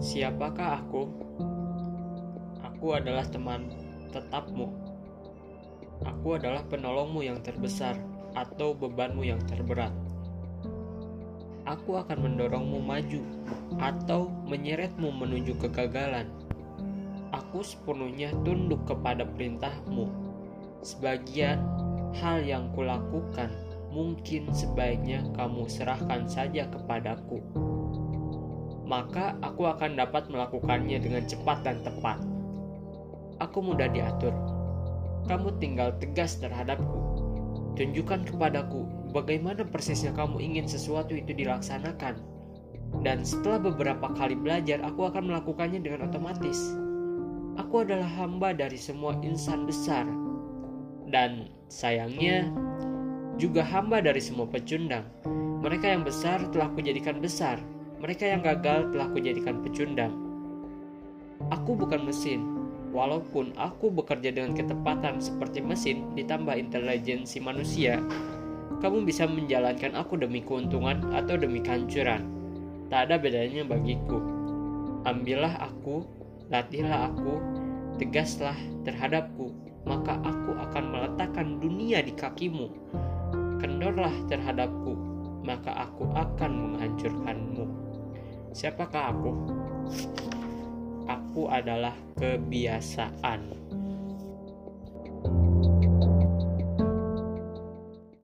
Siapakah aku? Aku adalah teman tetapmu. Aku adalah penolongmu yang terbesar atau bebanmu yang terberat. Aku akan mendorongmu maju atau menyeretmu menuju kegagalan. Aku sepenuhnya tunduk kepada perintahmu. Sebagian hal yang kulakukan mungkin sebaiknya kamu serahkan saja kepadaku maka aku akan dapat melakukannya dengan cepat dan tepat. Aku mudah diatur. Kamu tinggal tegas terhadapku. Tunjukkan kepadaku bagaimana persisnya kamu ingin sesuatu itu dilaksanakan. Dan setelah beberapa kali belajar, aku akan melakukannya dengan otomatis. Aku adalah hamba dari semua insan besar. Dan sayangnya, juga hamba dari semua pecundang. Mereka yang besar telah kujadikan besar, mereka yang gagal telah kujadikan pecundang. Aku bukan mesin, walaupun aku bekerja dengan ketepatan seperti mesin ditambah intelijensi manusia. Kamu bisa menjalankan aku demi keuntungan atau demi kehancuran. Tak ada bedanya bagiku. Ambillah aku, latihlah aku, tegaslah terhadapku, maka aku akan meletakkan dunia di kakimu. Kendorlah terhadapku, maka aku akan menghancurkanmu. Siapakah aku? Aku adalah kebiasaan.